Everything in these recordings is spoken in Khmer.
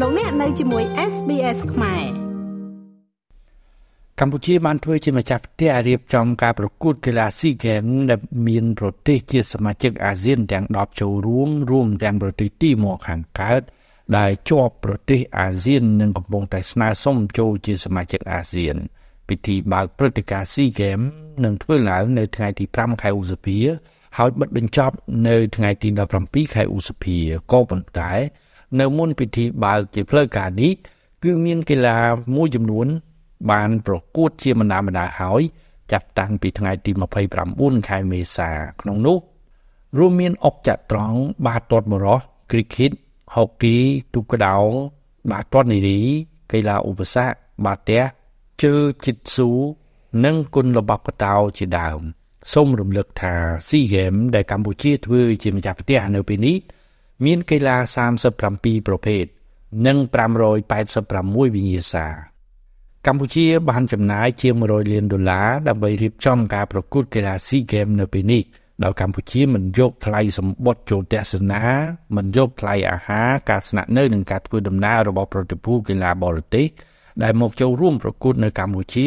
លោកអ្នកនៅជាមួយ SBS ខ្មែរកម្ពុជាបានធ្វើជាម្ចាស់ផ្ទះរៀបចំការប្រកួតកីឡាស៊ីហ្គេមដែលមានប្រទេសជាសមាជិកអាស៊ានទាំង10ចូលរួមរួមទាំងប្រទេសទីម៉ូខាងកើតដែលជាប់ប្រទេសអាស៊ាននិងកំពុងតែស្នើសុំចូលជាសមាជិកអាស៊ាន ពិធីបើកព្រឹត្តិការណ៍ SEA Games នឹងធ្វើឡើងនៅថ្ងៃទី5ខែឧសភាហើយបិទបញ្ចប់នៅថ្ងៃទី17ខែឧសភាក៏ប៉ុន្តែ នៅមុនពិធីបើកជាផ្លូវការនេះគឺមានកីឡាមួយចំនួន បានប្រកួតជាបណ្ដាបណ្ដាហើយ ចាប់តាំងពីថ្ងៃទី29ខែមេសា ក្នុងនោះ រួមមានអុកចត្រង្គបាល់ទាត់បរោះ cricket ហុកគីទូកដោងបាល់ទាត់នារី កីឡាឧបសគ្គបាល់ទះជើជីតស៊ូនិងគុនល្បក់បតោជាដើម សូមរំលឹកថា SEA Games ដែលកម្ពុជាធ្វើជាម្ចាស់ផ្ទះនៅពេលនេះ មានកីឡា37ប្រភេទនិង586វិញ្ញាសា កម្ពុជាបានចំណាយជាង100លានដុល្លារដើម្បីរៀបចំការប្រកួតកីឡា SEA Games នៅពេលនេះដោយកម្ពុជាមិនយកថ្លៃសម្បត្តិចូលទស្សនាមិនយកថ្លៃអាហារការស្នាក់នៅនិងការធ្វើដំណើររបស់ប្រតិភូកីឡាបរទេសដែលមកចូលរួមប្រកួតនៅកម្ពុជា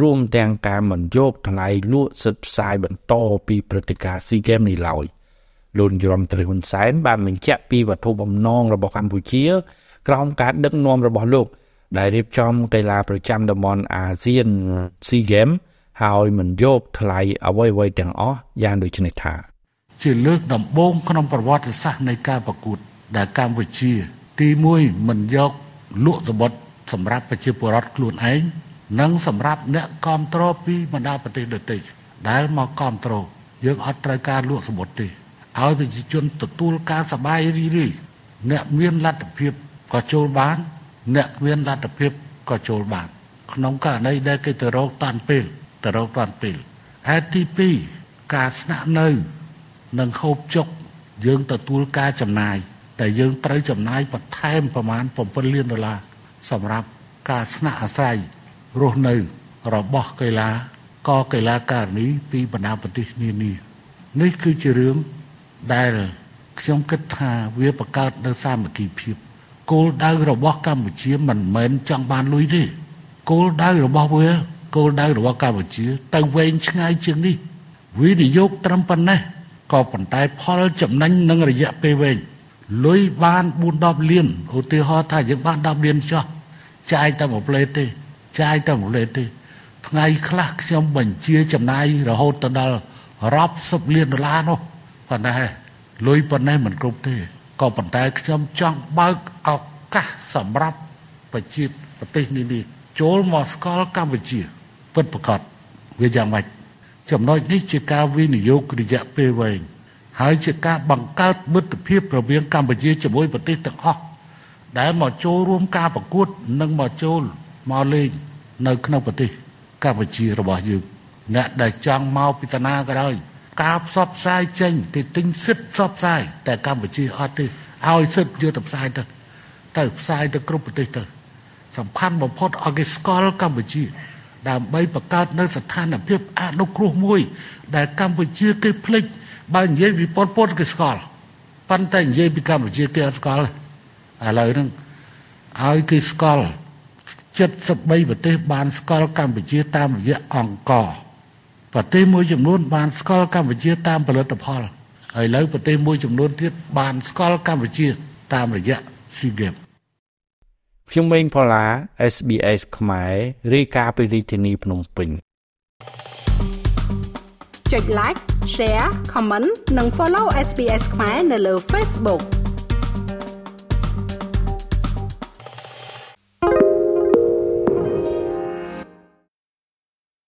រួមទាំងការមិនយកថ្លៃលក់សិទ្ធិផ្សាយបន្តពីព្រឹត្តិការណ៍ SEA Games នេះឡើយ លោកយមត្រីហ៊ុនសែនបានបញ្ជាក់ពីវត្ថុបំណងរបស់កម្ពុជា ក្រោមការដឹកនាំរបស់លោក ដែលរៀបចំកីឡាប្រចាំតំបន់អាស៊ាន SEA Games ហើយមិនយកថ្លៃអ្វីៗទាំងអស់យ៉ាងដូចនេះថាជាលើកដំបូងក្នុងប្រវត្តិសាស្ត្រនៃការប្រកួតដែលកម្ពុជា ទី1មិនយកលក់សម្បត្តិសម្រាប់ប្រជាពលរដ្ឋខ្លួនឯងនិងសម្រាប់អ្នកគ្រប់គ្រងពីបណ្ដាប្រទេសដទៃដែលមកគ្រប់គ្រងយើងអត់ត្រូវការលក់សម្បត្តិទេ ឲ្យប្រជាជនទទួលការសบายរីរីអ្នកមានលទ្ធភាពក៏ចូលបាន អ្នកមានលទ្ធភាពក៏ចូលបាន ក្នុងករណីដែលគេទៅរកតាន់ពេលទៅរកតាន់ពេលហេតុទី2ការស្នាក់នៅនិងហូបចុកយើងទទួលការចំណាយតែយើងត្រូវចំណាយបន្ថែមប្រមាណ7លានដុល្លារសម្រាប់ការស្នាក់អាស្រ័យរស់នៅរបស់កីឡាកកីឡាករនីពីបណ្ដាប្រទេសនានានេះគឺជារឿង ដែលខ្ញុំគិតថាវាបង្កើតនៅសាមគ្គីភាពគោលដៅរបស់កម្ពុជាមិនមែនចង់បានលុយទេគោលដៅរបស់វាគោលដៅរបស់កម្ពុជា ទៅវែងឆ្ងាយជាងនេះវិនិយោគត្រឹមប៉ុណ្ណេះក៏ប៉ុន្តែផលចំណេញនឹងរយៈពេលវែងលុយបាន4-10លានឧទាហរណ៍ថាយើងបាន10លានចុះចាយតែមួយផ្លេតទេចាយតែមួយផ្លេតទេ ថ្ងៃខ្លះខ្ញុំបញ្ជាចំណាយរហូតទៅដល់រាប់សិបលានដុល្លារនោះ ប៉ុន្តែលុយប៉ុណ្ណេះមិនគ្រប់ទេក៏ប៉ុន្តែខ្ញុំចង់បើកឱកាសសម្រាប់ប្រជាប្រទេសនេះនេះចូលមកស្គាល់កម្ពុជាពិតប្រាកដវាយ៉ាងម៉េចចំណុចនេះជាការវិនិយោគរយៈពេលវែងហើយជាការបង្កើតមិត្តភាពរវាងកម្ពុជាជាមួយប្រទេសទាំងអស់ដែលមកចូលរួមការប្រកួតនិងមកចូលមកលេងនៅក្នុងប្រទេសកម្ពុជារបស់យើងអ្នកដែលចង់មកពីតាណាក៏ដោយ ការផ្សព្វផ្សាយចេញគេទិញសិទ្ធផ្សព្វផ្សាយតែកម្ពុជាអត់ទេឲ្យសិទ្ធយកទៅផ្សាយទៅទៅផ្សាយទៅគ្រប់ប្រទេសទៅសំខាន់បំផុតឲ្យគេស្គាល់កម្ពុជា ដើម្បីបង្កើតនៅស្ថានភាពអនុគ្រោះមួយ ដែលកម្ពុជាគេភ្លេចបើនិយាយពីប៉ុលពតគេស្គាល់ប៉ុន្តែនិយាយពីកម្ពុជាគេអត់ស្គាល់ឥឡូវហ្នឹងឲ្យគេស្គាល់73ប្រទេសបានស្គាល់កម្ពុជាតាមរយៈអង្គរ ប្រទេសមួយចំនួនបានស្គាល់កម្ពុជាតាមផលិតផលហើយឥឡូវប្រទេសមួយចំនួនទៀតបានស្គាល់កម្ពុជាតាមរយៈ SEA Games ខ្ញុំម៉េងផល្លា SBS ខ្មែររាយការណ៍ពីរាជធានីភ្នំពេញចុច like share comment និង follow SBS ខ្មែរនៅលើ Facebook